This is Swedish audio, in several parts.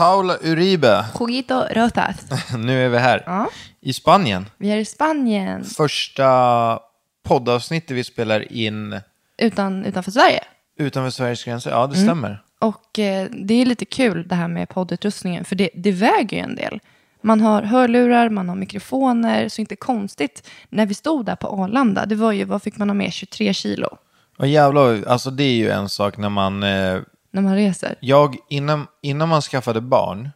Paula Uribe, Juguito Rotas. nu är vi här. Ja. I Spanien. Vi är i Spanien, Första poddavsnittet vi spelar in utan, utanför Sverige. utanför Sveriges gränser. Ja, det Mm. stämmer. Och eh, det är lite kul det här med poddutrustningen, för det, det väger ju en del. Man har hörlurar, man har mikrofoner, så inte konstigt. När vi stod där på Arlanda, det var ju, vad fick man ha med? 23 kilo Och jävlar, alltså det är ju en sak när man... Eh, när man reser. jag, innan, innan man skaffade barn,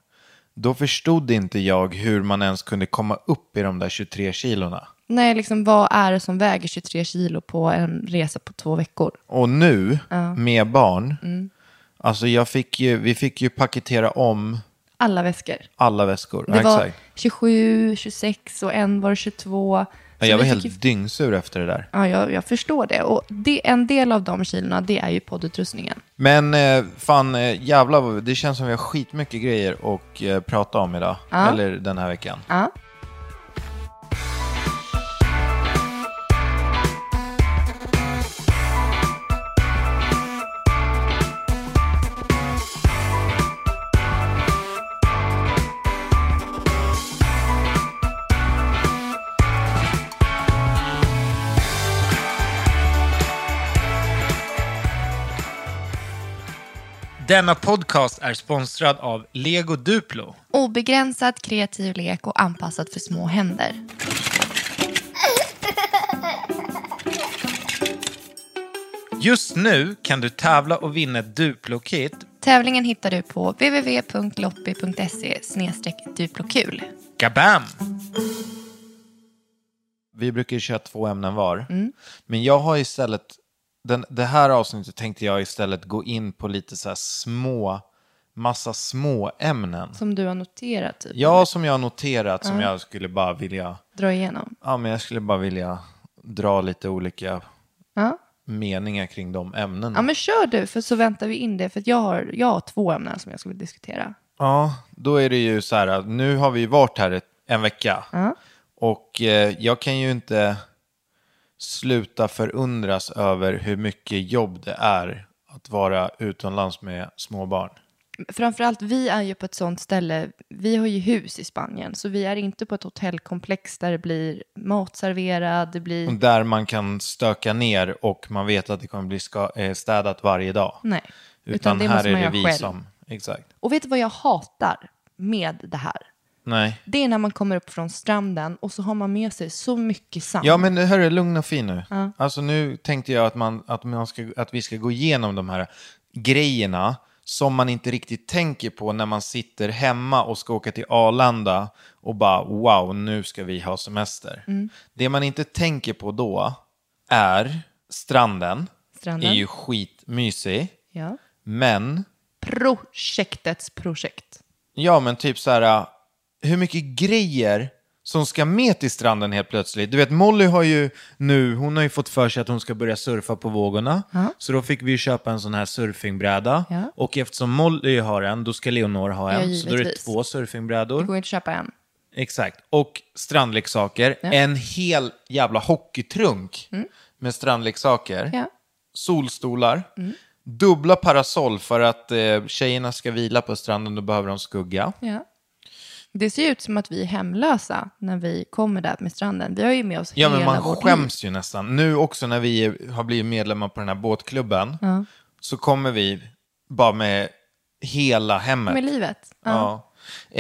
då förstod inte jag hur man ens kunde komma upp i de där 23 kilorna. Nej, liksom vad är det som väger 23 kilo på en resa på två veckor? Och nu, med barn, Mm. alltså jag fick ju, vi fick ju paketera om Alla väskor. alla väskor. Det Ja, var exakt. 27, 26 och en var 22. Ja, Så jag var helt ju- dyngsur efter det där. Ja, jag, jag förstår det. Och det, en del av de kilorna, det är ju poddutrustningen. Men eh, fan, eh, jävlar, det känns som vi har skitmycket grejer att eh, prata om idag. Ja. Eller den här veckan. Ja. Denna podcast är sponsrad av Lego Duplo. Obegränsad kreativ lek och anpassad för små händer. Just nu kan du tävla och vinna ett Duplo-kit. Tävlingen hittar du på www.loppi.se duplokul. Kabam! Vi brukar ju köra två ämnen var. Men jag har istället, den, det här avsnittet tänkte jag istället gå in på lite så här små, massa små ämnen. Som du har noterat, typ. Ja, som jag har noterat, som jag skulle bara vilja, Dra igenom. ja men jag skulle bara vilja dra lite olika Ja. meningar kring de ämnena. ja, men kör du, för så väntar vi in det. För jag har, jag har två ämnen som jag skulle diskutera. Ja, då är det ju så här att nu har vi varit här ett, en vecka. Ja. Och eh, jag kan ju inte sluta förundras över hur mycket jobb det är att vara utomlands med små barn. Framförallt, vi är ju på ett sånt ställe, vi har ju hus i Spanien, så vi är inte på ett hotellkomplex där det blir mat serverad, det blir... Där man kan stöka ner och man vet att det kommer bli ska, eh, städat varje dag. Nej, Utan, utan det här måste är man det göra vi själv. som... Exakt. Och vet du vad jag hatar med det här? Nej. Det är när man kommer upp från stranden och så har man med sig så mycket sand. Ja, men hörru, lugn och fin nu. Alltså nu tänkte jag att, man, att, man ska, att vi ska gå igenom de här grejerna som man inte riktigt tänker på när man sitter hemma och ska åka till Arlanda och bara wow, nu ska vi ha semester. Det man inte tänker på då är stranden, Stranden. är ju skitmysig, Ja. men Projektets projekt. ja, men typ så här, hur mycket grejer som ska med till stranden helt plötsligt. Du vet, Molly har ju nu, hon har ju fått för sig att hon ska börja surfa på vågorna. Så då fick vi ju köpa en sån här surfingbräda. Ja. Och eftersom Molly har en, då ska Leonor ha en. Ja, så då är det två surfingbrädor. Det går inte att köpa en. Exakt. Och strandleksaker. En hel jävla hockeytrunk med strandleksaker. Mm. Ja. Solstolar. Dubbla parasoll för att eh, tjejerna ska vila på stranden, då behöver de skugga. Ja. Det ser ut som att vi är hemlösa när vi kommer där med stranden. Vi har ju med oss Ja, hela men man vårt skäms ju nästan. Nu också när vi har blivit medlemmar på den här båtklubben, så kommer vi bara med hela hemmet. Med livet. Ja. Ja.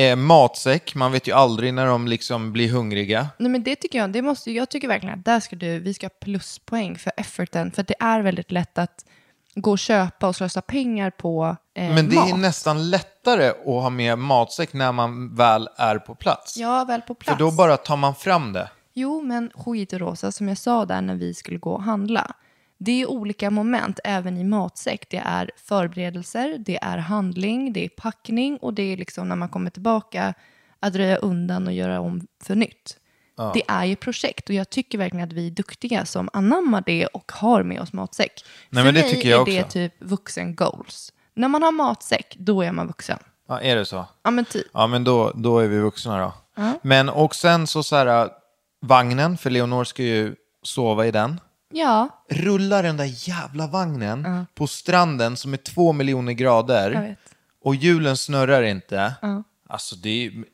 Eh, matsäck, man vet ju aldrig när de liksom blir hungriga. Nej, men det tycker jag, det måste, jag tycker verkligen att där ska du, vi ska ha pluspoäng för efforten. För att det är väldigt lätt att gå och köpa och slösa pengar på eh, Men det mat. är nästan lättare att ha med matsäck när man väl är på plats. Ja, väl på plats. För då bara tar man fram det. Jo, men skit rosa, som jag sa där när vi skulle gå och handla. Det är olika moment även i matsäck. Det är förberedelser, det är handling, det är packning och det är liksom när man kommer tillbaka att röja undan och göra om för nytt. Det är ju projekt och jag tycker verkligen att vi är duktiga som anammar det och har med oss matsäck. Nej, för men det mig tycker jag är det också. typ vuxen goals. När man har matsäck, då är man vuxen. Ja, är det så? Ja, men typ. Ja, men då, då är vi vuxna då. Men och sen så så här, vagnen, för Leonor ska ju sova i den. Ja, Rullar den där jävla vagnen på stranden som är två miljoner grader. Jag vet. Och hjulen snurrar inte. Alltså det är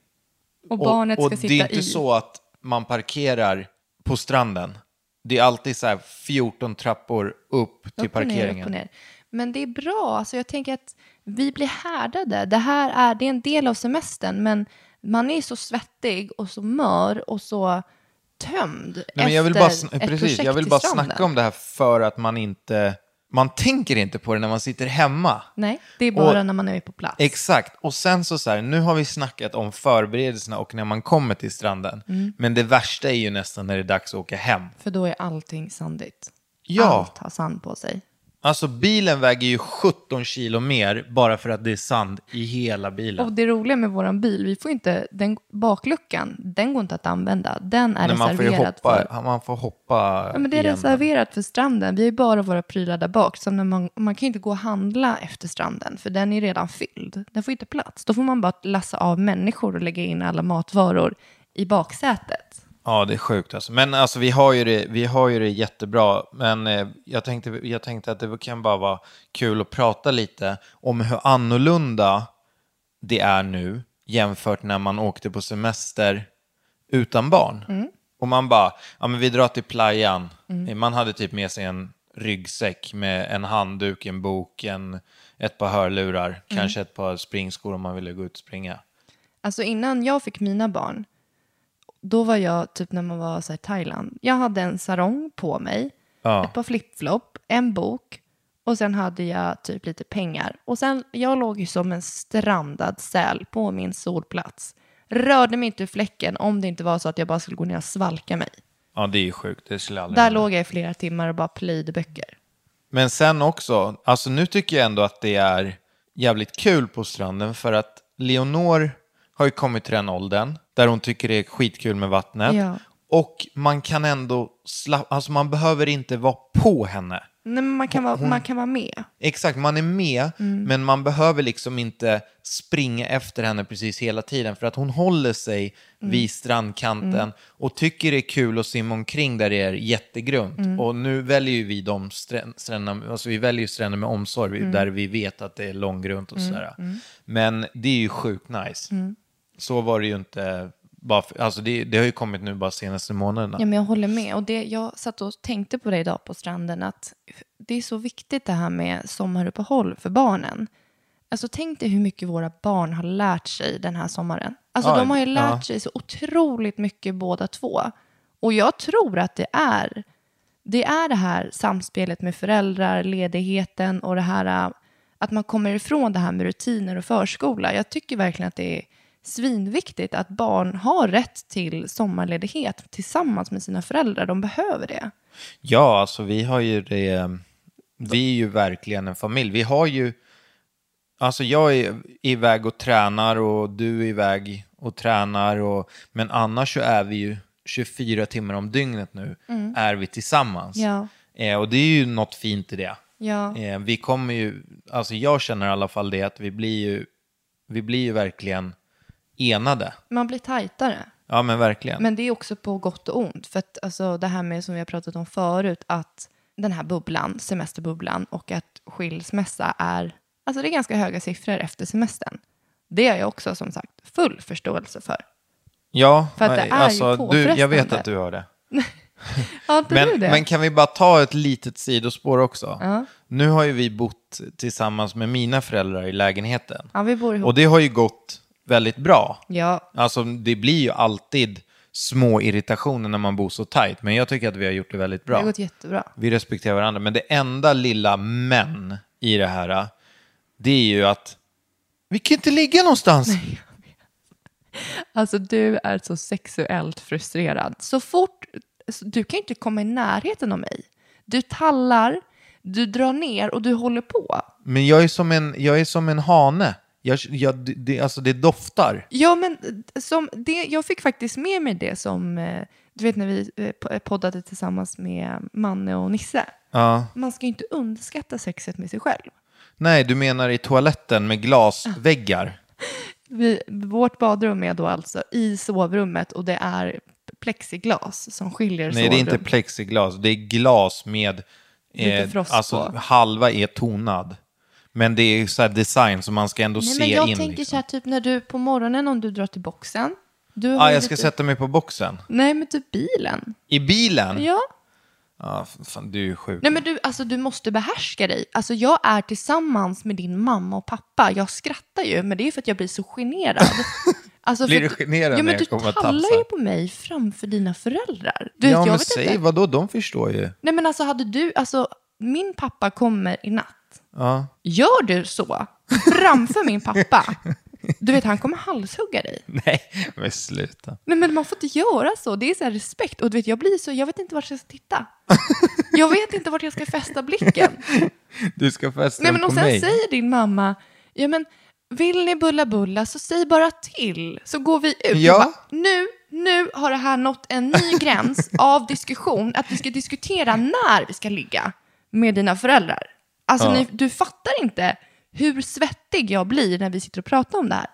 och barnet och ska sitta det är inte i. så att man parkerar på stranden. Det är alltid så här 14 trappor upp till Upp och ner, parkeringen. upp ner. Men det är bra. Alltså jag tänker att vi blir härdade. Det här är, det är en del av semestern, men man är så svettig och så mör och så tömd Nej, men jag vill bara, precis, jag vill bara snacka om det här för att man inte... Man tänker inte på det när man sitter hemma. Nej, det är bara Och- när man är på plats. Exakt. Och sen så, så här, nu har vi snackat om förberedelserna och när man kommer till stranden. Mm. Men det värsta är ju nästan när det är dags att åka hem. För då är allting sandigt. Ja. Allt har sand på sig. Alltså bilen väger ju 17 kilo mer bara för att det är sand i hela bilen. Och det roliga med våran bil, vi får inte, den bakluckan, den går inte att använda. Den är Nej, man får reserverad hoppa, för man får hoppa Ja, men det är reserverat för stranden. Vi har ju bara våra prylar där bak. Så när man, man kan ju inte gå och handla efter stranden, för den är redan fylld. Den får inte plats. Då får man bara lassa av människor och lägga in alla matvaror i baksätet. Ja, det är sjukt alltså. Men alltså vi har ju det, vi har ju det jättebra. Men eh, jag, tänkte, jag tänkte att det kan bara vara kul att prata lite om hur annorlunda det är nu jämfört när man åkte på semester utan barn. Och man bara, ja men vi drar till playan. Man hade typ med sig en ryggsäck med en handduk, en bok, en, ett par hörlurar, kanske ett par springskor om man ville gå ut och springa. Alltså innan jag fick mina barn, då var jag typ när man var så här, i Thailand. Jag hade en sarong på mig, Ja. ett par flipflop, en bok och sen hade jag typ lite pengar. Och sen, jag låg ju som en strandad säl på min solplats. Rörde mig inte ur fläcken om det inte var så att jag bara skulle gå ner och svalka mig. Ja, det är ju sjukt. Det skulle aldrig Där hända. låg jag i flera timmar och bara plöjde böcker. Men sen också, alltså nu tycker jag ändå att det är jävligt kul på stranden för att Leonor har ju kommit till den åldern där hon tycker det är skitkul med vattnet. Ja. Och man kan ändå slappa, alltså man behöver inte vara på henne. Nej, men man, kan vara, man kan vara med. Exakt, man är med, Mm. men man behöver liksom inte springa efter henne precis hela tiden för att hon håller sig Mm. vid strandkanten och tycker det är kul att simma omkring där det är jättegrunt. Mm. Och nu väljer ju vi de strän- stränderna, alltså vi väljer stränder med omsorg Mm. där vi vet att det är långgrunt och sådär. Men det är ju sjukt nice. Så var det ju inte, bara för, alltså det, det har ju kommit nu bara senaste månaderna. Ja, men jag håller med. Och det, jag satt och tänkte på det idag på stranden, att det är så viktigt det här med sommaruppehåll för barnen. Alltså tänk dig hur mycket våra barn har lärt sig den här sommaren. Alltså Ja, de har ju lärt ja. sig så otroligt mycket båda två. Och jag tror att det är det är det här samspelet med föräldrar, ledigheten och det här äh, att man kommer ifrån det här med rutiner och förskola. Jag tycker verkligen att det är svinviktigt att barn har rätt till sommarledighet tillsammans med sina föräldrar. De behöver det. Ja, alltså vi har ju det, vi är ju verkligen en familj. Vi har ju, alltså jag är iväg och tränar och du är iväg och tränar. Och, men annars så är vi ju 24 timmar om dygnet nu är vi tillsammans. Ja. Eh, och det är ju något fint i det. Ja. Eh, vi kommer ju, alltså jag känner i alla fall det att vi blir ju, vi blir ju verkligen enade. Man blir tajtare. Ja men verkligen. Men det är också på gott och ont. För att alltså, det här med som vi har pratat om förut, att den här bubblan, semesterbubblan och att skilsmässa är, alltså det är ganska höga siffror efter semestern. Det har jag också som sagt full förståelse för. ja, för att det är ju alltså, du, jag vet påfrestande. att du har det. Har inte du Men, det? men kan vi bara ta ett litet sidospår också? Ja. Nu har ju vi bott tillsammans med mina föräldrar i lägenheten. Ja, vi bor ihop. Och det har ju gått väldigt bra. Ja, Alltså det blir ju alltid små irritationer när man bor så tajt. Men jag tycker att vi har gjort det väldigt det bra. har gått jättebra. Vi respekterar varandra. Men det enda lilla men i det här, det är ju att vi kan inte ligga någonstans. Alltså du är så sexuellt frustrerad. Så fort, du kan inte komma i närheten av mig. Du tallar, du drar ner och du håller på. Men jag är som en, jag är som en hane. Jag, jag, det, alltså det doftar. Ja, men som det, jag fick faktiskt med mig det som, eh, du vet när vi eh, poddade tillsammans med Manne och Nisse. Ja. Man ska inte underskatta sexet med sig själv. Nej, du menar i toaletten med glasväggar? Vi, vårt badrum är då alltså i sovrummet och det är plexiglas som skiljer Nej, det är inte plexiglas. Det är glas med... Frost alltså, halva är tonad. Men det är så här design som man ska ändå Nej, se men jag in. tänker liksom. så här, typ när du på morgonen om du drar till boxen. Du ah, ju jag ska lite- sätta mig på boxen. Nej, men typ bilen. I bilen? Ja. Ah, fan, du är sjuk. Nej, men du, alltså, du måste behärska dig. Alltså, jag är tillsammans med din mamma och pappa. Jag skrattar ju, men det är för att jag blir så generad. Alltså, Blir du generad ja, när men jag Du tafsar? ju på mig framför dina föräldrar. Du, ja, jag men vet säg inte. vadå, de förstår ju. Nej, men alltså hade du, alltså min pappa kommer i natt. Ja. Gör du så framför min pappa, du vet han kommer halshugga dig. Nej, men sluta. Nej men man får inte göra så, det är så här respekt. Och du vet, jag blir så, jag vet inte vart jag ska titta. Jag vet inte vart jag ska fästa blicken. Du ska fästa Nej men och sen mig. säger din mamma, ja men vill ni bulla bulla så säg bara till så går vi ut. Ja. Bara, nu, nu har det här nått en ny gräns av diskussion, att vi ska diskutera när vi ska ligga med dina föräldrar. Alltså Ja. ni, du fattar inte hur svettig jag blir när vi sitter och pratar om det här.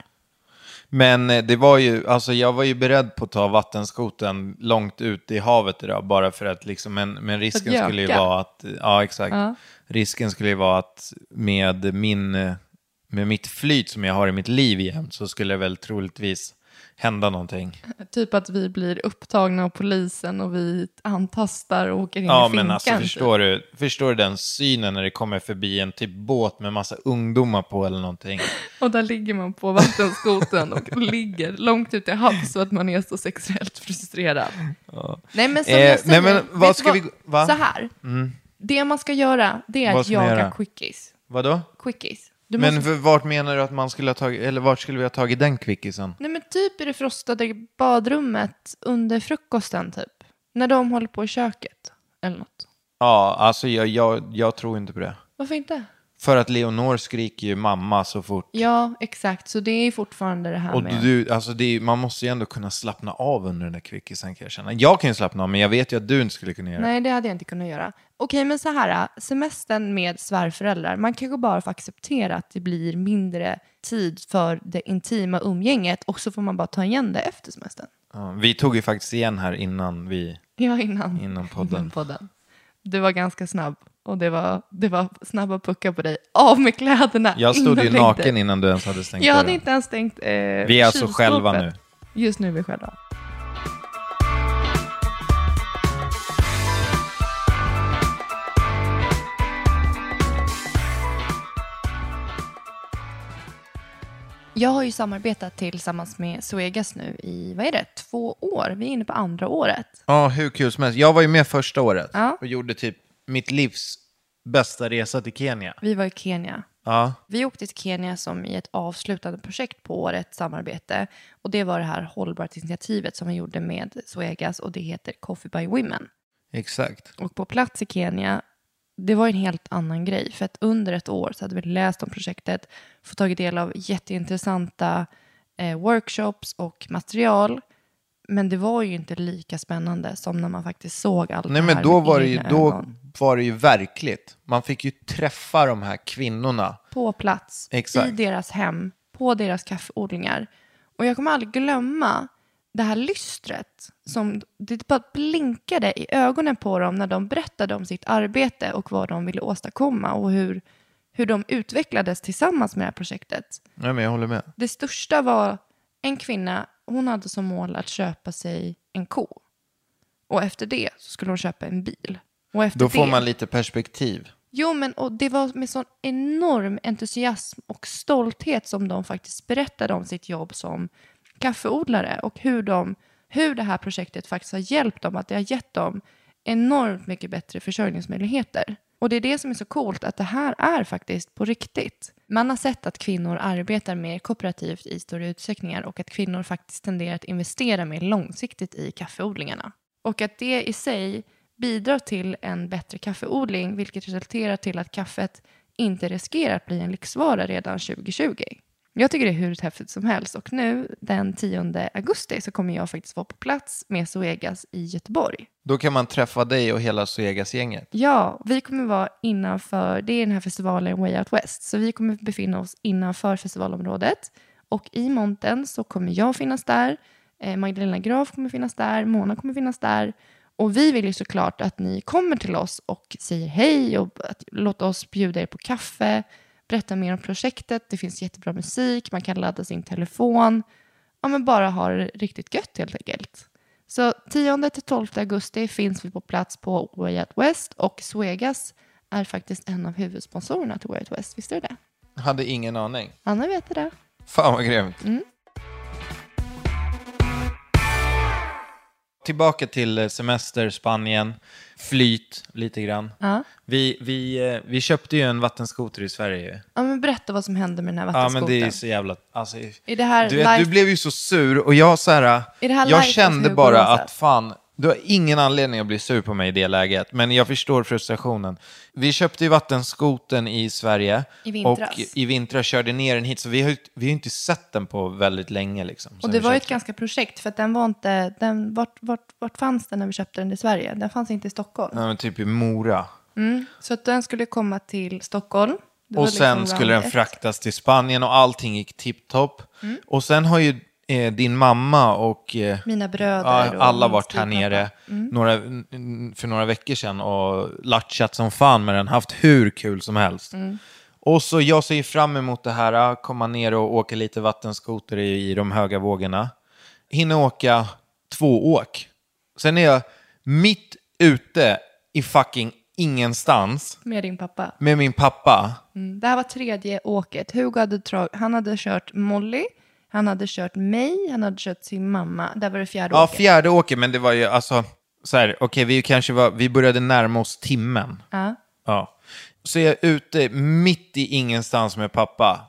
Men eh, det var ju, alltså jag var ju beredd på att ta vattenskoten långt ut i havet idag, bara för att liksom, men, men risken skulle ju vara att, ja exakt, Ja. risken skulle ju vara att med min, eh, med mitt flyt som jag har i mitt liv jämt så skulle det väl troligtvis hända någonting. Typ att vi blir upptagna av polisen och vi antastar och åker in Ja i finkan. men alltså typ. förstår du, förstår du den synen när det kommer förbi en typ båt med massa ungdomar på eller någonting? Och där ligger man på vattenskoten och ligger långt ute i havs så att man är så sexuellt frustrerad. Nej men som Eh, jag säger, nej, men vad ska vi- va? Så här, det man ska göra det är Vad att jaga göra? quickies. Vadå? Quickies. Du Men måste... för, vart menar du att man skulle ha tagit, eller vart skulle vi ha tagit den quickisen? Nej men typ i det frostade badrummet under frukosten typ. När de håller på i köket eller något. Ja, alltså jag, jag, jag tror inte på det. Varför inte? För att Leonor skriker ju mamma så fort. Ja, exakt. Så det är fortfarande det här Och med... du, alltså det är, man måste ju ändå kunna slappna av under den där quickisen kan jag känna. Jag kan ju slappna av, men jag vet ju att du inte skulle kunna göra det. Nej, det hade jag inte kunnat göra. Okej, men så här, semestern med svärföräldrar, man kanske bara får acceptera att det blir mindre tid för det intima umgänget och så får man bara ta igen det efter semestern. Ja, vi tog ju faktiskt igen här innan vi... Ja, innan, Innan podden. innan podden. Du var ganska snabb och det var, det var snabba puckar på dig. Av med kläderna! Jag stod ju naken innan du ens hade stängt Jag hade inte ens stängt eh, Vi är alltså själva nu. Just nu är vi själva. Jag har ju samarbetat tillsammans med Suegas nu i, vad är det, två år? Vi är inne på andra året. Ja, hur kul som helst. Jag var ju med första året Ja. och gjorde typ mitt livs bästa resa till Kenya. Vi var i Kenya. Ja, Vi åkte till Kenya som i ett avslutande projekt på årets samarbete. Och det var det här hållbarhetsinitiativet som vi gjorde med Suegas och det heter Coffee by Women. exakt. Och på plats i Kenya, det var en helt annan grej. För att under ett år så hade vi läst om projektet, fått tagit del av jätteintressanta eh, workshops och material. Men det var ju inte lika spännande som när man faktiskt såg allt Nej det men här då med var, det ju, då. Var det ju verkligt. Man fick ju träffa de här kvinnorna. På plats, Exakt. i deras hem, på deras kaffeodlingar. Och jag kommer aldrig glömma det här lystret som det bara blinkade i ögonen på dem när de berättade om sitt arbete och vad de ville åstadkomma och hur, hur de utvecklades tillsammans med det här projektet. Nej men jag håller med. Det största var en kvinna, hon hade som mål att köpa sig en ko. Och efter det så skulle hon köpa en bil. Då får det, man lite perspektiv. Jo, men och det var med sån enorm entusiasm och stolthet som de faktiskt berättade om sitt jobb som kaffeodlare och hur, de, hur det här projektet faktiskt har hjälpt dem, att det har gett dem enormt mycket bättre försörjningsmöjligheter. Och det är det som är så coolt, att det här är faktiskt på riktigt. Man har sett att kvinnor arbetar mer kooperativt i större utsträckningar och att kvinnor faktiskt tenderar att investera mer långsiktigt i kaffeodlingarna. Och att det i sig bidrar till en bättre kaffeodling, vilket resulterar till att kaffet inte riskerar att bli en lyxvara redan 2020. Jag tycker det är hur häftigt som helst och nu den 10 augusti så kommer jag faktiskt vara på plats med Zoegas i Göteborg. Då kan man träffa dig och hela Suegas-gänget. Ja, vi kommer vara innanför, det är den här festivalen Way Out West, så vi kommer befinna oss innanför festivalområdet. Och i montern så kommer jag finnas där, eh, Magdalena Graf kommer finnas där, Mona kommer finnas där. Och vi vill ju såklart att ni kommer till oss och säger hej och att, låta oss bjuda er på kaffe, berätta mer om projektet, det finns jättebra musik, man kan ladda sin telefon. Ja, men bara ha det riktigt gött helt enkelt. Så 10-12 augusti finns vi på plats på Way Out West och Suegas är faktiskt en av huvudsponsorerna till Way Out West. Visste du det? Hade ingen aning. Anna vet det. Fan vad grymt. Mm. Tillbaka till eh, semester, Spanien, flyt lite grann. Ja. Vi, vi, eh, vi köpte ju en vattenskoter i Sverige. ja, men berätta vad som hände med den här Ja, vattenskotern. men det är så jävla... Alltså, Är det här du, vet, live- du blev ju så sur och jag så här... Jag kände hos bara att fan, du har ingen anledning att bli sur på mig i det läget. Men jag förstår frustrationen. Vi köpte ju vattenskoten i Sverige. I vintras. Och i vintras körde ner den hit. Så vi har ju vi har inte sett den på väldigt länge. Liksom, Och det var ju ett ganska projekt för att den var inte, den, vart, vart, vart fanns den när vi köpte den i Sverige? Den fanns inte i Stockholm. Ja, men typ i Mora. Så att den skulle komma till Stockholm. Och sen liksom skulle den ett. fraktas till Spanien och allting gick tipptopp. Och sen har ju eh, din mamma och eh, Mina bröder ja, alla varit här nere några, n- för några veckor sedan och latchat som fan med den, haft hur kul som helst. Och så jag ser fram emot det här, äh, komma ner och åka lite vattenskoter i, i de höga vågorna. Hinner åka två åk. Sen är jag mitt ute i fucking ingenstans Med din pappa. med min pappa. Mm. Det här var tredje åket. Hugo hade, han hade kört Molly, han hade kört mig, han hade kört sin mamma. Där var det fjärde Ja, åket. fjärde åket, men det var ju alltså så här, okej, vi kanske var, vi började närma oss timmen. Ja. Ja. Så är jag ute mitt i ingenstans med pappa.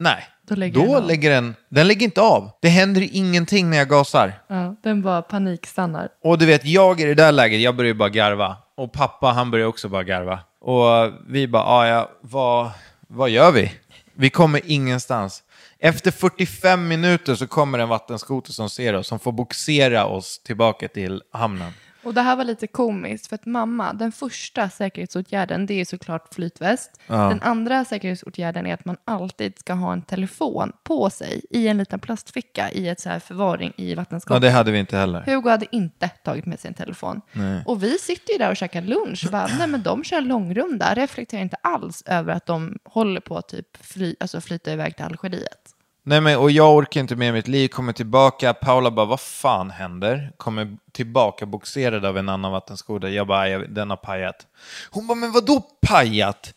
Nej, Då lägger då den lägger den, den lägger inte av. Det händer ingenting när jag gasar. Ja, den bara panikstannar. Och du vet, jag i det där läget, jag börjar bara garva. Och pappa, han börjar också bara garva. Och vi bara, "Ah, ja, vad, vad gör vi? Vi kommer ingenstans. Efter 45 minuter så kommer en vattenskoter som ser oss, som får boxera oss tillbaka till hamnen. Och det här var lite komiskt för att mamma, den första säkerhetsåtgärden det är såklart flytväst. Den andra säkerhetsåtgärden är att man alltid ska ha en telefon på sig i en liten plastficka i ett så här förvaring i Ja, vattenskåpet. det hade vi inte heller. Hugo hade inte tagit med sig en telefon. Och vi sitter ju där och käkar lunch och bara, nej men de kör långrunda, reflekterar inte alls över att de håller på att typ fly, alltså flyta iväg till Algeriet. Nej, men, och jag orkar inte med mitt liv, kommer tillbaka. Paula bara, vad fan händer? Kommer tillbaka boxerad av en annan vattenskoter. Jag bara, "Jag- den har pajat. Hon bara, men vadå pajat?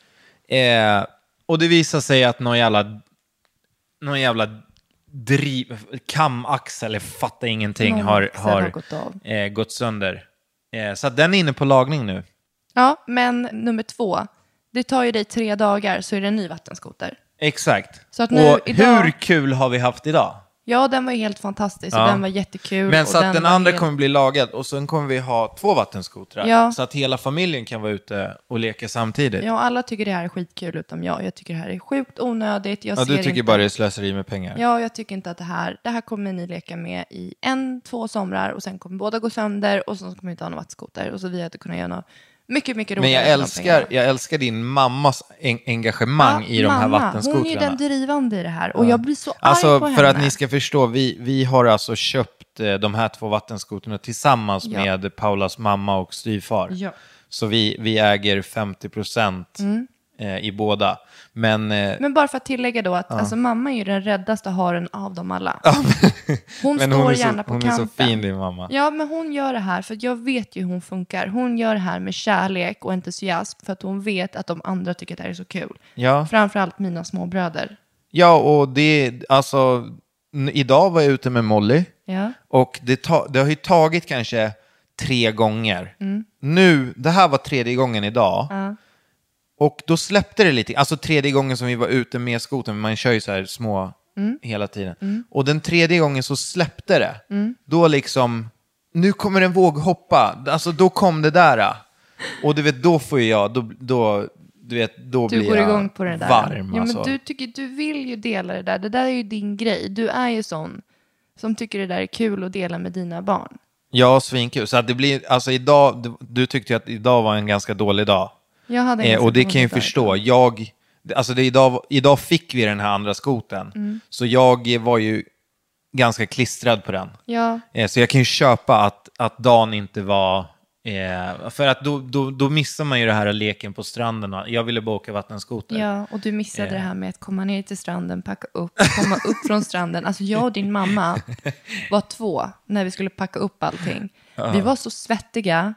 Eh, och det visar sig att någon jävla, någon jävla driv, kamaxel, jag fattar ingenting, Någon har, har, har gått. Eh, gått sönder. Eh, så den är inne på lagning nu. Ja, men nummer två, det tar ju dig tre dagar så är det en ny vattenskoter. Exakt. Så att nu och idag- hur kul har vi haft idag? Ja, den var ju helt fantastisk och Ja. den var jättekul. Men och så att den var andra helt- kommer bli lagad och sen kommer vi ha två vattenskotrar. Ja. Så att hela familjen kan vara ute och leka samtidigt. Ja, alla tycker det här är skitkul utom jag. Jag tycker det här är sjukt onödigt. Jag Ja, du tycker inte... bara det är slöseri med pengar. Ja, jag tycker inte att det här, det här kommer ni leka med i en, två somrar och sen kommer båda gå sönder och så kommer vi inte ha någon vattenskoter. Och så vi hade kunnat göra något mycket, mycket Men roligare jag för de älskar, jag älskar din mammas en engagemang Ja, i de här mamma, vattenskotrarna. Hon är den drivande i det här och jag blir så arg Alltså på för henne. att ni ska förstå, vi, vi har alltså köpt eh, de här två vattenskotrarna tillsammans Ja. med Paulas mamma och styvfar. Mm. Så vi, vi äger 50 procent eh, i båda. Men, eh, Men bara för att tillägga då att alltså, mamma är ju den räddaste haren av dem alla. Hon men står hon, är så, gärna på hon är kanten. så fin din mamma. Ja, men hon gör det här för att jag vet ju hur hon funkar. Hon gör det här med kärlek och entusiasm för att hon vet att de andra tycker att det här är så kul. Ja. Framförallt mina småbröder. Ja, och det, alltså, idag var jag ute med Molly. Ja. Och det, ta, det har ju tagit kanske tre gånger. Mm. Nu, det här var tredje gången idag. Och då släppte det lite, alltså tredje gången som vi var ute med skotern, man kör ju så här små Mm. hela tiden. Och den tredje gången så släppte det. Mm. Då liksom, nu kommer en våg hoppa, alltså då kom det där. Och du vet, då får jag, då, då, du vet, då Du blir går jag igång på det där. varm. ja, alltså. men du, tycker, du vill ju dela det där. Det där är ju din grej. Du är ju sån som tycker det där är kul att dela med dina barn. Ja, svinkul. Så att det blir, alltså idag, du, du tyckte ju att idag var en ganska dålig dag. Eh, och det kan jag ju förstå. Jag, alltså det idag, idag fick vi den här andra skoten. Mm. Så jag var ju ganska klistrad på den. Ja, Eh, så jag kan ju köpa att, att dagen inte var... Eh, för att då, då, då missar man ju det här leken på stranden. Jag ville bara åka vattenskoter. ja, och du missade Ja. det här med att komma ner till stranden, packa upp, komma upp från stranden. Alltså jag och din mamma var två när vi skulle packa upp allting. Vi var så svettiga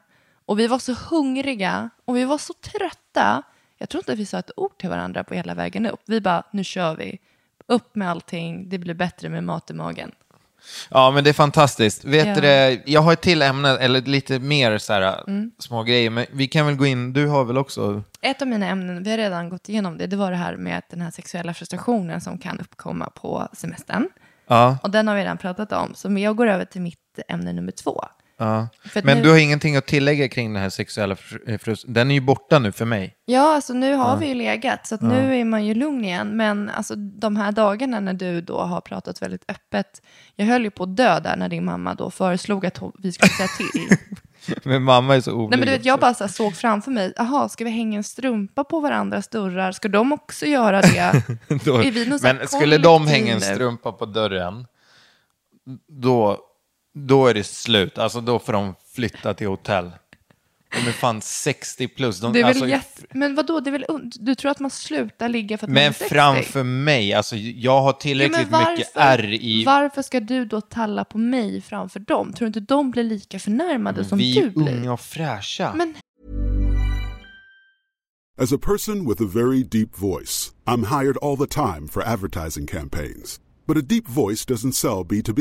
och vi var så hungriga och vi var så trötta. Jag tror inte att vi sa ett ord till varandra på hela vägen upp. Vi bara, nu kör vi. Upp med allting, det blir bättre med mat i magen. Ja, men det är fantastiskt. Vet Ja. du jag har ett till ämne, eller lite mer så här, Mm. små grejer. Men vi kan väl gå in, du har väl också... Ett av mina ämnen, vi har redan gått igenom det, det var det här med den här sexuella frustrationen som kan uppkomma på semestern. Ja, Och den har vi redan pratat om, så jag går över till mitt ämne nummer två. Ja. Men nu- du har ingenting att tillägga kring den här sexuella eh, frust- Den är ju borta nu för mig. Ja, alltså nu har vi ju legat, så att nu är man ju lugn igen. Men alltså de här dagarna när du då har pratat väldigt öppet, jag höll ju på att dö där när din mamma då föreslog att vi skulle säga till. Men mamma är så oblyg. Nej men du vet, jag bara så såg framför mig, jaha, ska vi hänga en strumpa på varandras dörrar? Ska de också göra det? Då, men skulle de hänga en strumpa på dörren, då, då är det slut. Alltså då får de flytta till hotell. De är fan 60 plus. De, Det är väl alltså, jätte... Men vadå, det är väl und- du tror att man slutar ligga för att man är Men 60? framför mig, alltså jag har Ja, tillräckligt men mycket ärr i... Varför ska du då talla på mig framför dem? Tror du inte de blir lika förnärmade som vi du är blir? unga och fräscha. Men As a person with a very deep voice, I'm hired all the time for advertising campaigns. But a deep voice doesn't sell B2B,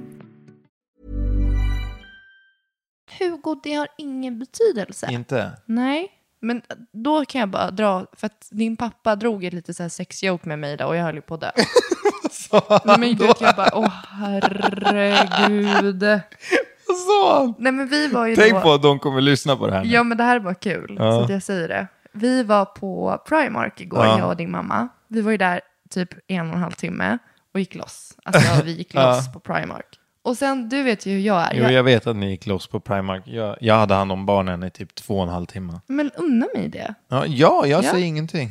Hugo, det har ingen betydelse. Inte? Nej, men då kan jag bara dra, för att din pappa drog ett lite så här sexjoke med mig då och jag höll ju på att dö. Nej, men gud, jag bara, åh herregud. Vad sa han? Nej men vi var ju Tänk då... på att de kommer lyssna på det här nu. Ja men det här var kul, Ja. så att jag säger det. Vi var på Primark igår, Ja. jag och din mamma. Vi var ju där typ en och en halv timme och gick loss. Alltså vi gick Ja. loss på Primark. Och sen, du vet ju hur jag är. Jo, Jag, jag vet att ni gick loss på Primark. Jag, jag hade hand om barnen i typ två och en halv timme. Men unna mig det. Ja, ja jag Ja. säger ingenting.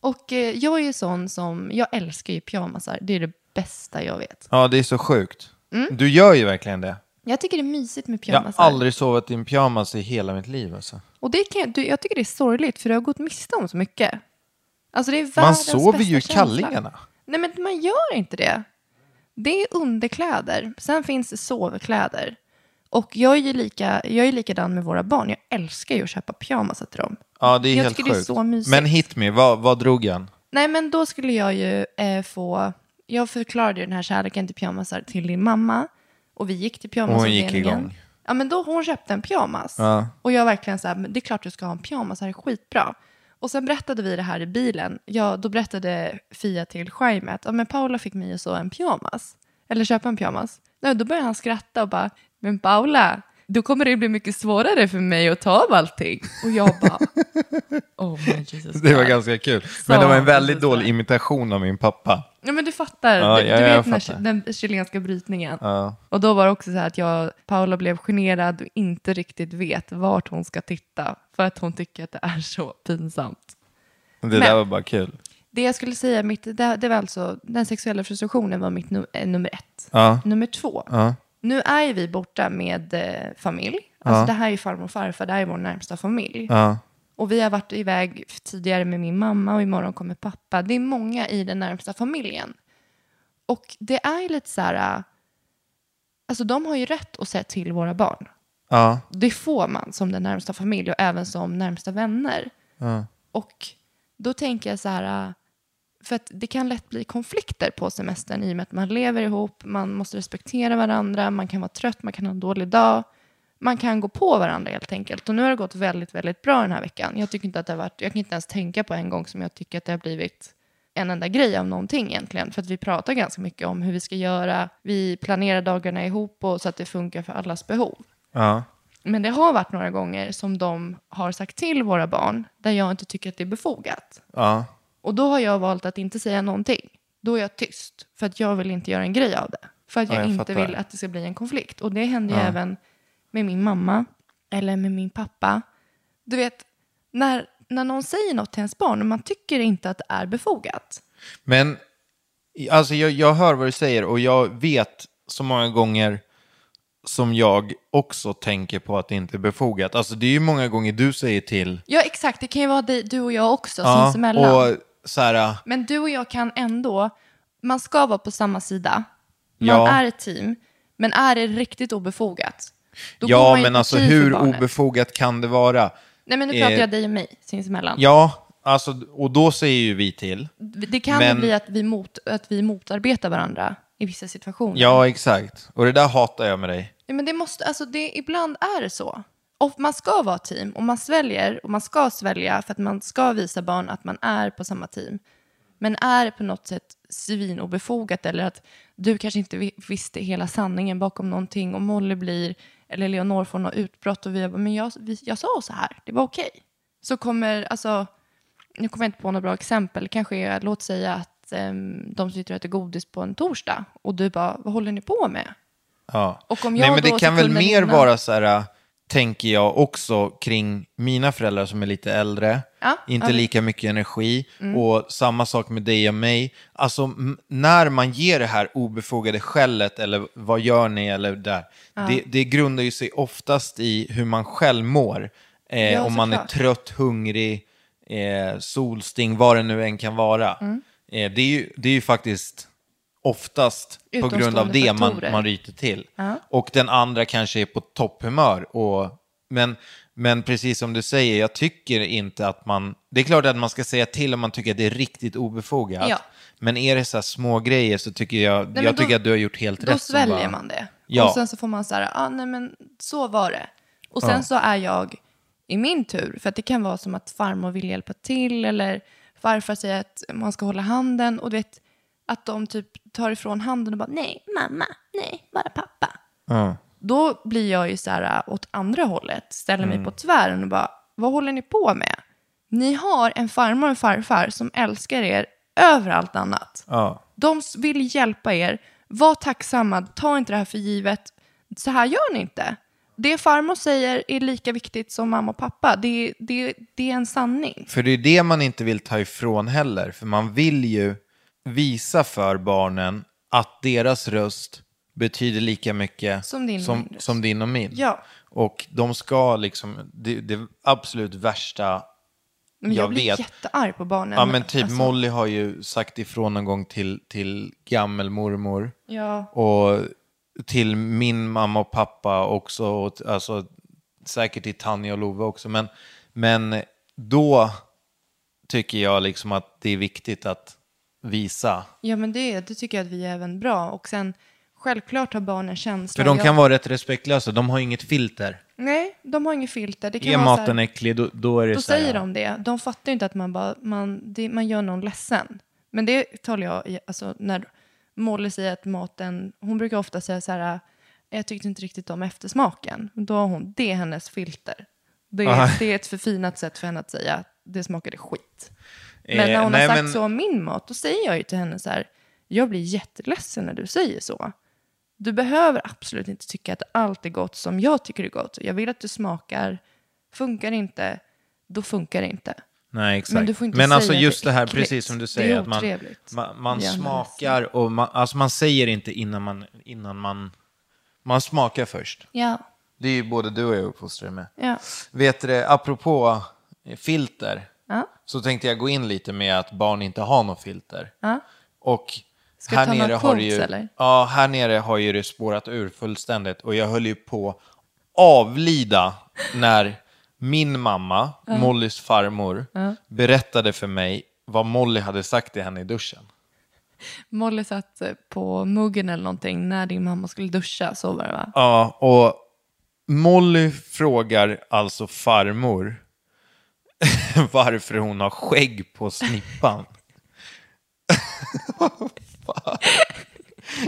Och eh, jag är ju sån som, jag älskar ju pyjamasar. Det är det bästa jag vet. Ja, det är så sjukt. Mm. Du gör ju verkligen det. Jag tycker det är mysigt med Jag pyjamasar. har aldrig sovit i en pyjamas i hela mitt liv. Alltså. Och det kan jag, du, jag tycker det är sorgligt för du har gått miste om så mycket. Alltså det är Man världens sover ju i bästa känsla. kallingarna. Nej men man gör inte det. Det är underkläder. Sen finns det sovkläder. Och jag är ju lika, jag är likadan med våra barn. Jag älskar ju att köpa pyjamasar till dem. Ja, det är jag helt tycker det är sjukt. så mysigt. Men hit me, vad, vad drog han? Nej men då skulle jag ju eh, få, jag förklarade ju den här kärleken till pyjamasar till din mamma. Och vi gick till Och hon gick pyjamasavdelningen. igång. Ja men då hon köpte en pyjamas. Ja. Och jag verkligen så här, men det är klart du ska ha en pyjamas, det här är skitbra. Och sen berättade vi det här i bilen. Ja, då berättade Fia till Shaim att ja, men Paula fick mig att så en pyjamas. Eller köpa en pyjamas. Nej, då började han skratta och bara, men Paula, då kommer det bli mycket svårare för mig att ta av allting. Och jag bara, oh my Jesus Det var ganska kul. Men det var en Så väldigt så. dålig imitation av min pappa. Ja men du fattar, Ja, du, ja, du vet fattar. den chilenska brytningen. Ja. Och då var det också så här att jag, Paula blev generad och inte riktigt vet vart hon ska titta. För att hon tycker att det är så pinsamt. Det Men- där var bara kul. Det jag skulle säga, mitt, det, det var alltså, den sexuella frustrationen var mitt nu, eh, nummer ett. Nummer två. Nu är ju vi borta med eh, familj. Alltså Ja. det här är ju farmor och farfar, det här är vår närmsta familj. Ja. Och vi har varit iväg tidigare med min mamma och imorgon kommer pappa. Det är många i den närmsta familjen. Och det är ju lite så här, äh, alltså de har ju rätt att säga till våra barn. Ja. Det får man som den närmsta familj och även som närmsta vänner. Ja. Och då tänker jag så här, äh, för att det kan lätt bli konflikter på semestern i och med att man lever ihop, man måste respektera varandra, man kan vara trött, man kan ha en dålig dag. Man kan gå på varandra helt enkelt. Och nu har det gått väldigt, väldigt bra den här veckan. Jag tycker inte att det har varit, jag kan inte ens tänka på en gång som jag tycker att det har blivit en enda grej av någonting egentligen. För att vi pratar ganska mycket om hur vi ska göra. Vi planerar dagarna ihop och så att det funkar för allas behov. Ja. Men det har varit några gånger som de har sagt till våra barn där jag inte tycker att det är befogat. Ja. Och då har jag valt att inte säga någonting. Då är jag tyst. För att jag vill inte göra en grej av det. För att Ja, jag, jag inte fattar. vill att det ska bli en konflikt. Och det händer ju Ja. även med min mamma. Eller med min pappa. Du vet, när, när någon säger något till ens barn och man tycker inte att det är befogat. Men alltså jag, jag hör vad du säger och jag vet så många gånger som jag också tänker på att det inte är befogat. Alltså det är ju många gånger du säger till. Ja, exakt. Det kan ju vara du och jag också Ja, sinsemellan. och så här, Men du och jag kan ändå, man ska vara på samma sida. Man Ja. är ett team. Men är det riktigt obefogat? då ja men alltså hur obefogat kan det vara? Nej men nu Eh, pratar jag dig och mig sinsemellan. Ja, alltså och då säger ju vi till. Det kan men- bli att vi, mot, att vi motarbetar varandra i vissa situationer. Ja, exakt. Och det där hatar jag med dig. Ja, Men det måste, alltså det, ibland är det så. Och man ska vara team och man sväljer och man ska svälja för att man ska visa barn att man är på samma team. Men är det på något sätt svinobefogat eller att du kanske inte vi- visste hela sanningen bakom någonting och Molly blir, eller Leonor får något utbrott och vi bara, men jag, jag sa så här, det var okej. Så kommer, alltså, nu kommer jag inte på några bra exempel, kanske låt säga att um, de sitter och äter godis på en torsdag och du bara, vad håller ni på med? Ja. Och om Nej, jag men då det kan väl mer innan- vara så här, tänker jag också kring mina föräldrar som är lite äldre. Ja, inte ja. Mm. lika mycket energi. Och samma sak med dig och mig. Alltså när man ger det här obefogade skället eller vad gör ni eller där. Det, det grundar ju sig oftast i hur man själv mår. Eh, Ja, om man är såklart. trött, hungrig, eh, solsting, vad det nu än kan vara. Mm. Eh, det, är ju, det är ju faktiskt oftast på grund av det man, man ryter till. Ja. Och den andra kanske är på topphumör. Och, men, men precis som du säger, jag tycker inte att man... Det är klart att man ska säga till om man tycker att det är riktigt obefogat. Ja. Men är det så här små grejer så tycker jag, men jag då- tycker att du har gjort helt Då rätt. som sväljer bara- man det. Ja. Och sen så får man så här, ah, nej men så var det. Och sen så är jag i min tur, för att det kan vara som att farmor vill hjälpa till eller farfar säger att man ska hålla handen och du vet att de typ tar ifrån handen och bara nej, mamma, nej, bara pappa. Ja. Då blir jag ju så här äh, åt andra hållet, ställer Mm. mig på tvären och bara, vad håller ni på med? Ni har en farmor och en farfar som älskar er över allt annat. Ja. De vill hjälpa er. Var tacksamma. Ta inte det här för givet. Så här gör ni inte. Det farmor säger är lika viktigt som mamma och pappa. Det, det, det är en sanning. För det är det man inte vill ta ifrån heller. För man vill ju visa för barnen att deras röst betyder lika mycket Som din och som, som din och min. Ja. Och de ska liksom, det, det absolut värsta Men jag, Jag blir vet. jättearg på barnen. Ja men typ Alltså, Molly har ju sagt ifrån någon gång till, till gammelmormor. Ja, Och till min mamma och pappa också. Och, alltså, säkert till Tanja och Love också. Men, men då tycker jag liksom att det är viktigt att visa. ja men det, det tycker jag att vi är även bra. Och sen självklart har barnen känsla. För de Jag- kan vara rätt respektlösa. De har inget filter. Nej, de har inget filter. Det kan Är vara så här- maten äcklig, då, då är det Då så här, säger de det. De fattar ju inte att man bara, man, det, man gör någon ledsen. Men det talar jag, i- alltså när Molly säger att maten, hon brukar ofta säga så här, jag tyckte inte riktigt om eftersmaken. Då har hon, det är hennes filter. Det Aha. är, det är ett förfinat sätt för henne att säga det smakade skit. Men Eh, när hon nej, har sagt men- så om min mat, då säger jag ju till henne så här, jag blir jätteledsen när du säger så. Du behöver absolut inte tycka att allt är gott som jag tycker är gott. Jag vill att du smakar. Funkar inte, då funkar det inte. Nej, exakt. Men du får inte Men säga alltså just det det här, äckligt. precis som du säger, att man, man, man Gärna smakar och man, alltså man säger inte innan man, innan man, man smakar först. Ja, Det är ju både du och jag uppfostrade med. ja. Vet du, det, apropå eh, filter, Ja. så tänkte jag gå in lite med att barn inte har något filter. Ja. Och Ska jag ta några har quotes, ju, eller? Ja, här nere har ju det spårat ur fullständigt. Och jag höll ju på avlida när min mamma, Mollys farmor, berättade för mig vad Molly hade sagt till henne i duschen. Molly satt eh, på muggen eller någonting när din mamma skulle duscha, så var det va? Ja, och Molly frågar alltså farmor varför hon har skägg på snippan.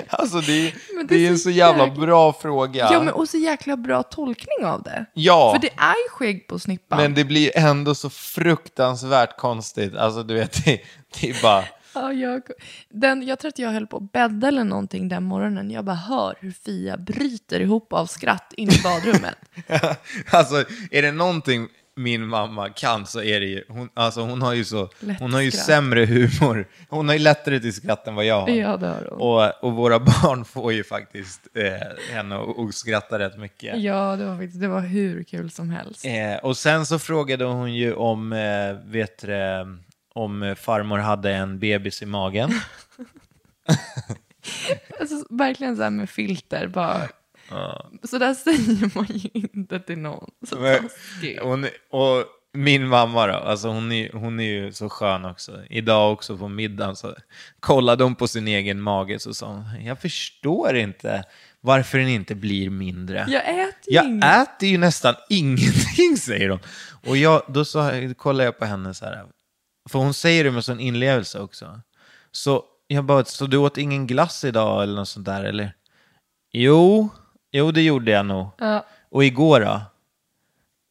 Alltså det det det är en så jävla jäkla- bra fråga. Ja, men och så jäkla bra tolkning av det. Ja. För det är ju skägg på snippan. Men det blir ändå så fruktansvärt konstigt. Alltså du vet, det, det är bara... Ja, jag, den, jag tror att jag höll på att bädda eller någonting den morgonen. Jag bara hör hur Fia bryter ihop av skratt in i badrummet. Alltså är det någonting min mamma kan så är det ju, hon, alltså hon har ju så, Lätt hon har ju skratt. sämre humor. Hon har ju lättare till skratt än vad jag har. Ja, det har hon. Och, och våra barn får ju faktiskt eh, henne att att skratta rätt mycket. Ja, det var, faktiskt, det var hur kul som helst. Eh, och sen så frågade hon ju om, eh, vet du, det, om eh, farmor hade en bebis i magen. Alltså, verkligen så här med filter. Bara. Så där säger man ju inte till någon. Så Men- hon, och min mamma då, alltså hon är, hon är ju så skön också. Idag också på middagen så kollade hon på sin egen mage så sa hon, jag förstår inte varför den inte blir mindre. Jag äter ju Jag inget. äter ju nästan ingenting, säger hon. Och jag, då så, kollar jag på henne så här, för hon säger det med sån inlevelse också. Så jag bara, så du åt ingen glass idag eller något sånt där eller? Jo, jo det gjorde jag nog. Ja. Och igår då?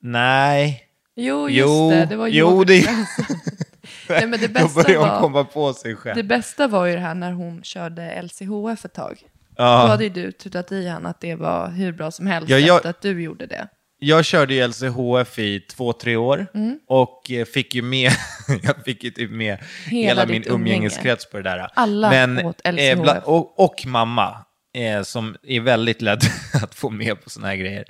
Nej. Jo, just Jo, det. Det var jo, det-. Nej, men det Då bästa, börjar hon var, komma på sig själv. det bästa var ju det här när hon körde LCHF ett tag. Ja. Då hade ju du tutat i han att det var hur bra som helst Ja, jag- efter att du gjorde det. jag körde ju LCHF i två, tre år och eh, fick ju med, jag fick ju typ med hela, Hela min umgängeskrets på det där. Alla Men, åt eh, LCHF. bla- och, och mamma, eh, som är väldigt lätt att få med på såna här grejer.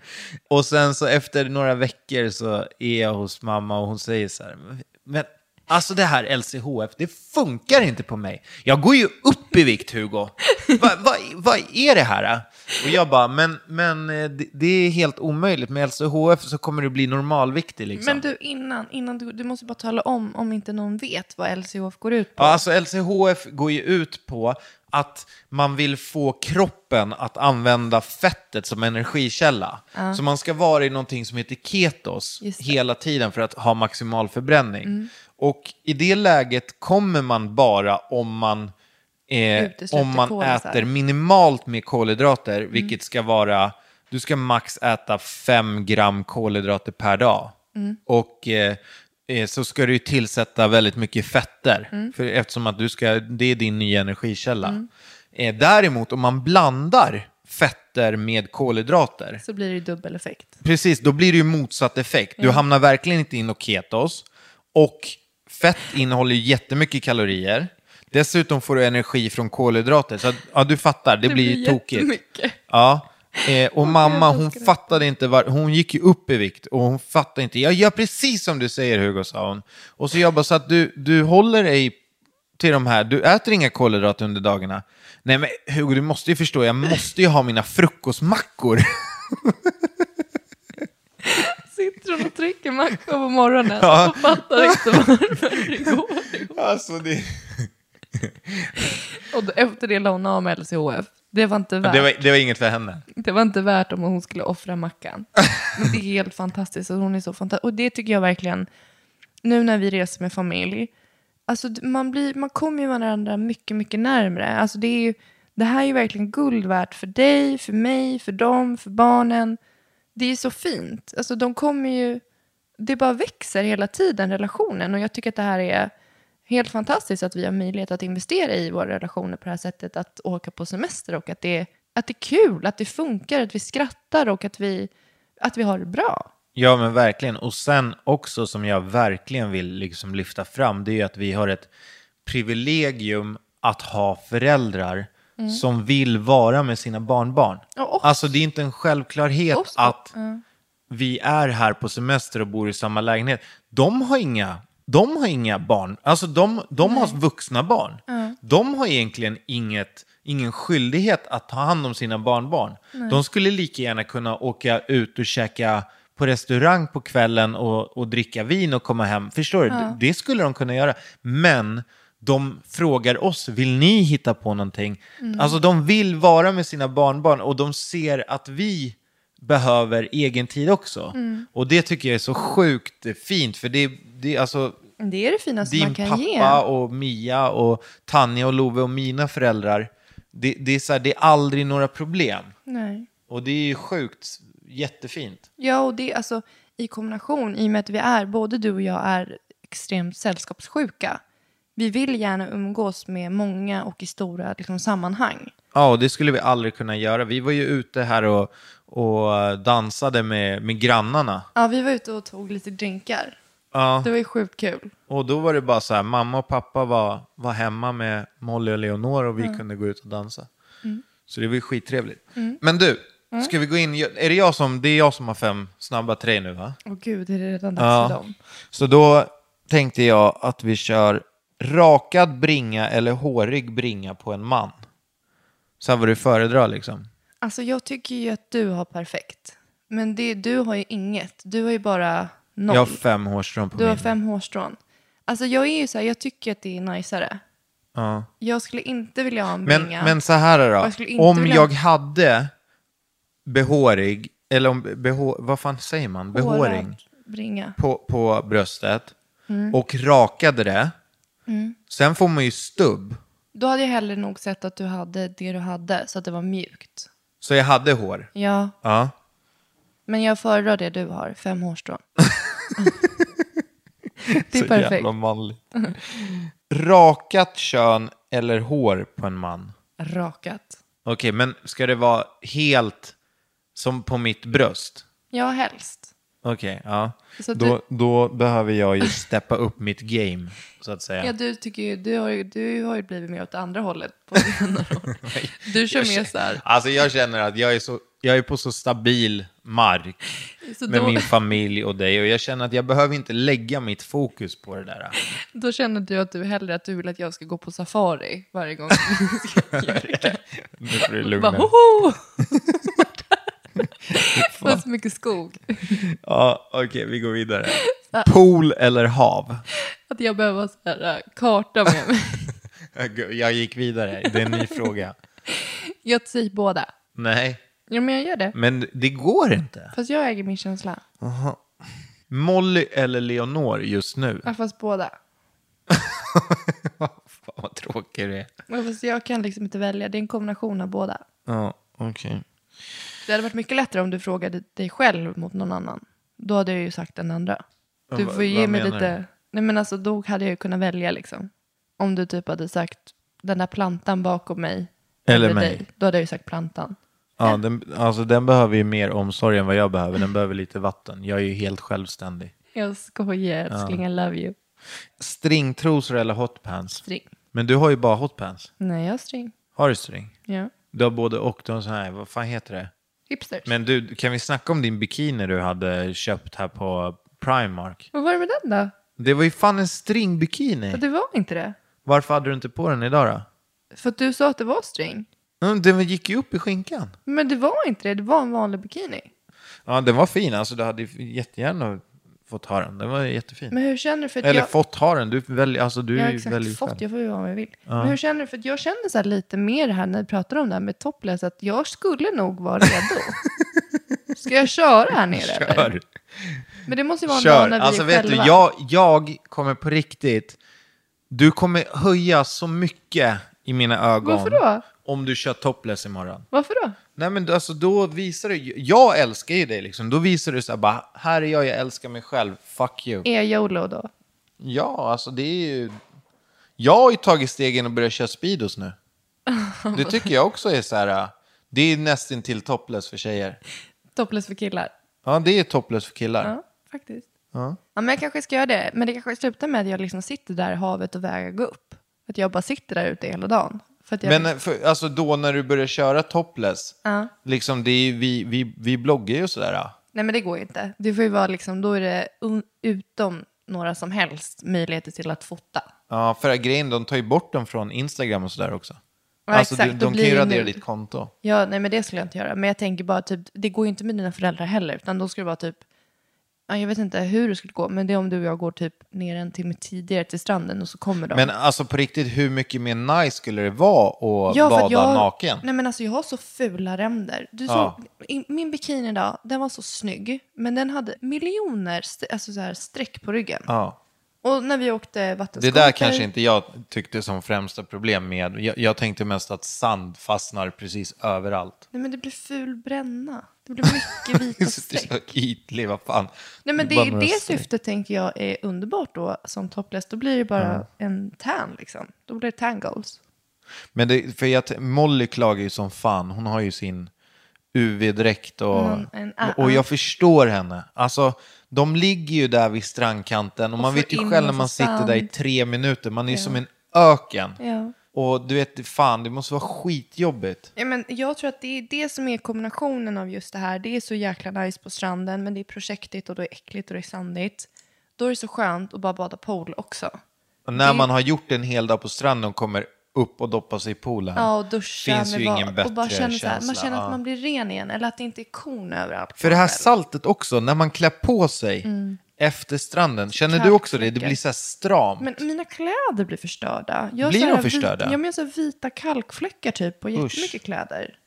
Och sen så efter några veckor så är jag hos mamma och hon säger så här, men alltså det här LCHF, det funkar inte på mig. Jag går ju upp i vikt, Hugo. Vad va, vad är det här? Och jag bara, men, men eh, det, det är helt omöjligt. Med LCHF så kommer du bli normalviktig liksom. Men du, innan, innan du, du måste bara tala om, om inte någon vet vad LCHF går ut på. Ja, alltså LCHF går ju ut på att man vill få kroppen att använda fettet som energikälla. Så man ska vara i någonting som heter ketos hela tiden för att ha maximal förbränning. Och i det läget kommer man bara om man, eh, om man kolhydrater. äter minimalt med kolhydrater, vilket ska vara, du ska max äta 5 gram kolhydrater per dag. Och eh, eh, så ska du tillsätta väldigt mycket fetter, för eftersom att du ska, det är din nya energikälla. Eh, däremot om man blandar fetter med kolhydrater, Så blir det ju dubbel effekt. Precis, då blir det ju motsatt effekt. Du hamnar verkligen inte in och ketos. Och fett innehåller ju jättemycket kalorier. Dessutom får du energi från kolhydrater. Så att, ja, du fattar, det, blir ju tokigt. Ja. Eh, och mamma, hon det. fattade inte, var, hon gick ju upp i vikt och hon fattade inte. Jag gör precis som du säger Hugo, sa hon. Och så jag bara, så att du, du håller dig till de här, du äter inga kolhydrater under dagarna. Nej men Hugo, du måste ju förstå, jag måste ju ha mina frukostmackor. Sitter hon och trycker mackor på morgonen Ja. och fattar inte varför det går. alltså det... Och då, efter det la hon av med LCHF. Det var inte värt. Det var, det var inget för henne. Det var inte värt om hon skulle offra mackan. Men det är helt fantastiskt. Och, hon är så fantastisk. och det tycker jag verkligen, nu när vi reser med familj, alltså man, blir, man kommer ju varandra mycket, mycket närmre. Alltså det, är ju, det här är ju verkligen guld värt för dig, för mig, för dem, för barnen. Det är så fint. Alltså de kommer ju, det bara växer hela tiden, relationen. Och jag tycker att det här är helt fantastiskt att vi har möjlighet att investera i våra relationer på det här sättet. Att åka på semester och att det, att det är kul, att det funkar, att vi skrattar och att vi, att vi har det bra. Ja, men verkligen. Och sen också som jag verkligen vill liksom lyfta fram, det är ju att vi har ett privilegium att ha föräldrar som vill vara med sina barnbarn. Oss. Alltså det är inte en självklarhet Oss, att vi är här på semester och bor i samma lägenhet. De har inga, de har inga barn. Alltså de, de har vuxna barn. De har egentligen inget, ingen skyldighet att ta hand om sina barnbarn. De skulle lika gärna kunna åka ut och käka på restaurang på kvällen och, och dricka vin och komma hem. Förstår du? Det- Det skulle de kunna göra. Men de frågar oss, vill ni hitta på någonting? Alltså de vill vara med sina barnbarn och de ser att vi behöver egen tid också. Och det tycker jag är så sjukt fint, för det, det är alltså Det är det finaste din man kan pappa ge. och Mia och Tanja och Love och mina föräldrar, det, det, är så här, det är aldrig några problem. Nej. Och det är ju sjukt, jättefint. Ja, och det alltså i kombination, i och med att vi är, både du och jag är extremt sällskapssjuka. Vi vill gärna umgås med många och i stora liksom, sammanhang. Ja, och det skulle vi aldrig kunna göra. Vi var ju ute här och, och dansade med, med grannarna. Ja, vi var ute och tog lite drinkar. Ja, Det var ju sjukt kul. och då var det bara så här, mamma och pappa var, var hemma med Molly och Leonor och vi kunde gå ut och dansa. Så det var ju skittrevligt. Men du, ska vi gå in, är det jag som, det är jag som har fem snabba tre nu va? Åh gud, är det redan dags Ja. för dem? Så då tänkte jag att vi kör rakad bringa eller hårig bringa på en man. Så här vad du föredrar liksom. Alltså jag tycker ju att du har perfekt. Men det, du har ju inget. Du har ju bara noll. Jag har fem hårstrån på du har min. fem hårstrån. Alltså jag är ju så här, jag tycker att det är najsare. Ja. Jag skulle inte vilja ha en Men, bringa. men så här då. Om vilja- jag hade behårig, eller om behå, vad fan säger man? Behåring Hårad Bringa. på, på bröstet Mm. och rakade det. Sen får man ju stubb. Då hade jag hellre nog sett att du hade det du hade, så att det var mjukt. Så jag hade hår. Ja, Ja. men jag föredrar det du har, fem hårstrån. det är Så perfekt. jävla manligt. Rakat kön eller hår på en man? Rakat. Okej, men ska det vara helt som på mitt bröst? Ja, helst. Okej, ja. Så att Då, då behöver jag ju steppa upp mitt game, så att säga. Ja, du, tycker ju, du, har ju, du har ju blivit mer åt andra hållet på senare år. Du kör mer så här. Alltså jag känner att jag är, så, jag är på så stabil mark Så med då, min familj och dig och jag känner att jag behöver inte lägga mitt fokus på det där. då känner du att du hellre att du vill att jag ska gå på safari varje gång vi ska göra det. Nu får du lugna! Det var så mycket skog. Ja, okej, vi går vidare. Pool eller hav? Att jag behöver ha så här, äh, karta med mig. Jag gick vidare, det är en ny fråga. Jag säger båda. Nej, Ja, men jag gör det. men det går inte. Fast jag äger min känsla. Molly eller Leonor just nu? Ja, fast båda. Fan vad tråkig du är. Ja, Fast jag kan liksom inte välja. Det är en kombination av båda. Ja, okej. Det hade varit mycket lättare om du frågade dig själv mot någon annan. Då hade jag ju sagt den andra. Du Ja, får ju ge mig lite... du? Nej men alltså då hade jag ju kunnat välja liksom. Om du typ hade sagt den där plantan bakom mig. Eller mig. Dig, då hade jag ju sagt plantan. Ja, den, alltså den behöver ju mer omsorg än vad jag behöver. Den behöver lite vatten. Jag är ju helt självständig. Jag skojar älskling, I love you. Stringtrosor eller hotpants? String. Men du har ju bara hotpants. Nej, jag har string. Har du string? Ja. Du har både och. Du har sån här, vad fan heter det? Hipsters. Men du, kan vi snacka om din bikini du hade köpt här på Primark? Vad var det med den då? Det var ju fan en stringbikini. Ja, Det var inte det. Varför hade du inte på den idag då? För att du sa att det var string. Mm, Den gick ju upp i skinkan. Men det var inte det. Det var en vanlig bikini. Ja, den var fin. Alltså, du hade jättegärna fått ha den. Den var jättefin. Men hur känner du? För att Eller jag... fått ha den. Du, väljer, alltså, du Jag har väljer exakt fått, själv. jag får ju vad jag vill. Men hur känner du? För att jag känner så här lite mer här när vi pratar om det här med topless, att jag skulle nog vara redo. Ska jag köra här nere eller? Kör. Men det måste ju vara Kör. när vi Alltså är vet du, själva. jag, jag kommer på riktigt... Du kommer höja så mycket i mina ögon. Varför då? Om du kör topless imorgon. Varför då? Nej men alltså då visar du, jag älskar ju dig liksom. Då visar du så här bara, här är jag, jag älskar mig själv, fuck you. Är jag YOLO då? Ja, alltså det är ju... Jag har ju tagit stegen och börjat köra Speedos nu. Det tycker jag också är så här, äh, det är nästan till topless för tjejer. Topless för killar? Ja, det är topless för killar. Ja, faktiskt. Ja. men jag kanske ska göra det. Men det kanske slutar med att jag liksom sitter där i havet och vägar gå upp. Att jag bara sitter där ute hela dagen. Men för, alltså då när du börjar köra topless, Ja. liksom det är, vi, vi, vi bloggar ju och sådär. Nej men det går ju inte. Det får ju vara liksom, då är det un- utom några som helst möjligheter till att fota. Ja, för grejen, de tar ju bort dem från Instagram och sådär också. Ja, alltså exakt, de, de kan ju radera ditt konto. Ja, nej men det skulle jag inte göra. Men jag tänker bara typ, det går ju inte med dina föräldrar heller. Utan då skulle det vara typ, jag vet inte hur det skulle gå. Men det är om du och jag går typ ner en timme tidigare till stranden och så kommer de. Men alltså på riktigt, hur mycket mer nice skulle det vara att Ja, bada jag, naken? Nej men alltså jag har så fula ränder. Du Ja. såg, min bikini idag, den var så snygg. Men den hade miljoner alltså så här streck på ryggen. Ja. Och när vi åkte Det vattenskoter. där kanske inte jag tyckte som främsta problem med. Jag, jag tänkte mest att sand fastnar precis överallt. Nej men det blir ful bränna. Det blir mycket vita streck. så ytlig, vad fan. Nej men det, det syftet tänker jag är underbart då som topless. Då blir det bara en tan liksom. Då blir det tangles. Men det, för jag, Molly klagar ju som fan. Hon har ju sin UV-dräkt och, Mm, en- ah, och jag förstår henne. Alltså, de ligger ju där vid strandkanten och, man får vet ju själv när man sitter där i tre minuter. Man är ju som en öken. Ja. Och du vet, fan, det måste vara skitjobbigt. Ja, men jag tror att det är det som är kombinationen av just det här. Det är så jäkla nice på stranden, men det är projektigt och det är äckligt och det är sandigt. Då är det så skönt att bara bada pool också. Och när Det- man har gjort en hel dag på stranden och kommer upp och doppar sig i poolen. Ja, och duscha finns ju ingen bättre och bara känner så här, känsla. Man känner att man blir ren igen, eller att det inte är korn överallt. För det här saltet också, när man klär på sig efter stranden. Känner du också det? Det blir så här stramt. Men mina kläder blir förstörda. Jag Blir de förstörda? Vit, ja, men jag har så här vita kalkfläckar typ på jättemycket kläder.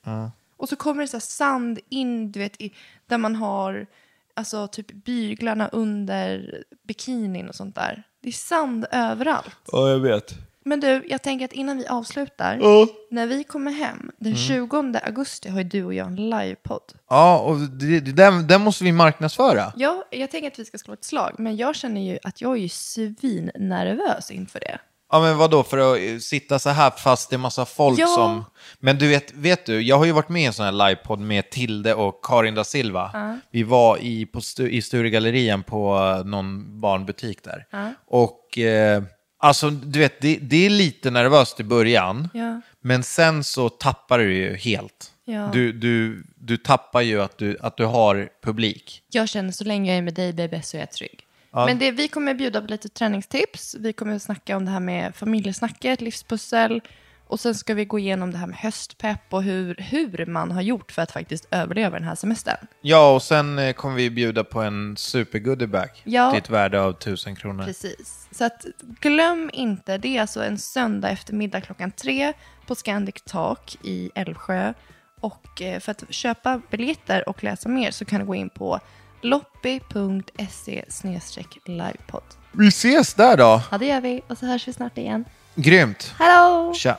Och så kommer det så här sand in, du vet, i, där man har alltså typ byglarna under bikinin och sånt där. Det är sand överallt. Ja, jag vet. Men du, jag tänker att innan vi avslutar, när vi kommer hem, den 20 augusti har ju du och jag en livepodd. Ja, och det, det, den, den måste vi marknadsföra. Ja, jag tänker att vi ska slå ett slag, men jag känner ju att jag är ju svinnervös inför det. Ja men vadå, för att eh, sitta så här fast det är massa folk Ja. som... Men du vet, vet du, jag har ju varit med i en sån här livepodd med Tilde och Karin da Silva. Vi var i, på stu, i Sturegallerian på eh, någon barnbutik där. Och eh, alltså, du vet, det, det är lite nervöst i början. Ja. Men sen så tappar du ju helt. Ja. Du, du, du tappar ju att du, att du har publik. Jag känner så länge jag är med dig baby så är jag trygg. Men det, vi kommer bjuda på lite träningstips. Vi kommer snacka om det här med familjesnacket, livspussel. Och sen ska vi gå igenom det här med höstpepp och hur, hur man har gjort för att faktiskt överleva den här semestern. Ja, och sen eh, kommer vi bjuda på en super-goodiebag Ja. till ett värde av tusen kronor. Precis. Så att glöm inte, det är alltså en söndag eftermiddag klockan tre på Scandic Talk i Älvsjö. Och eh, för att köpa biljetter och läsa mer så kan du gå in på loppi.se livepodd. Vi ses där då! Ja, det gör vi. Och så hörs vi snart igen. Grymt! Hallå! Tja!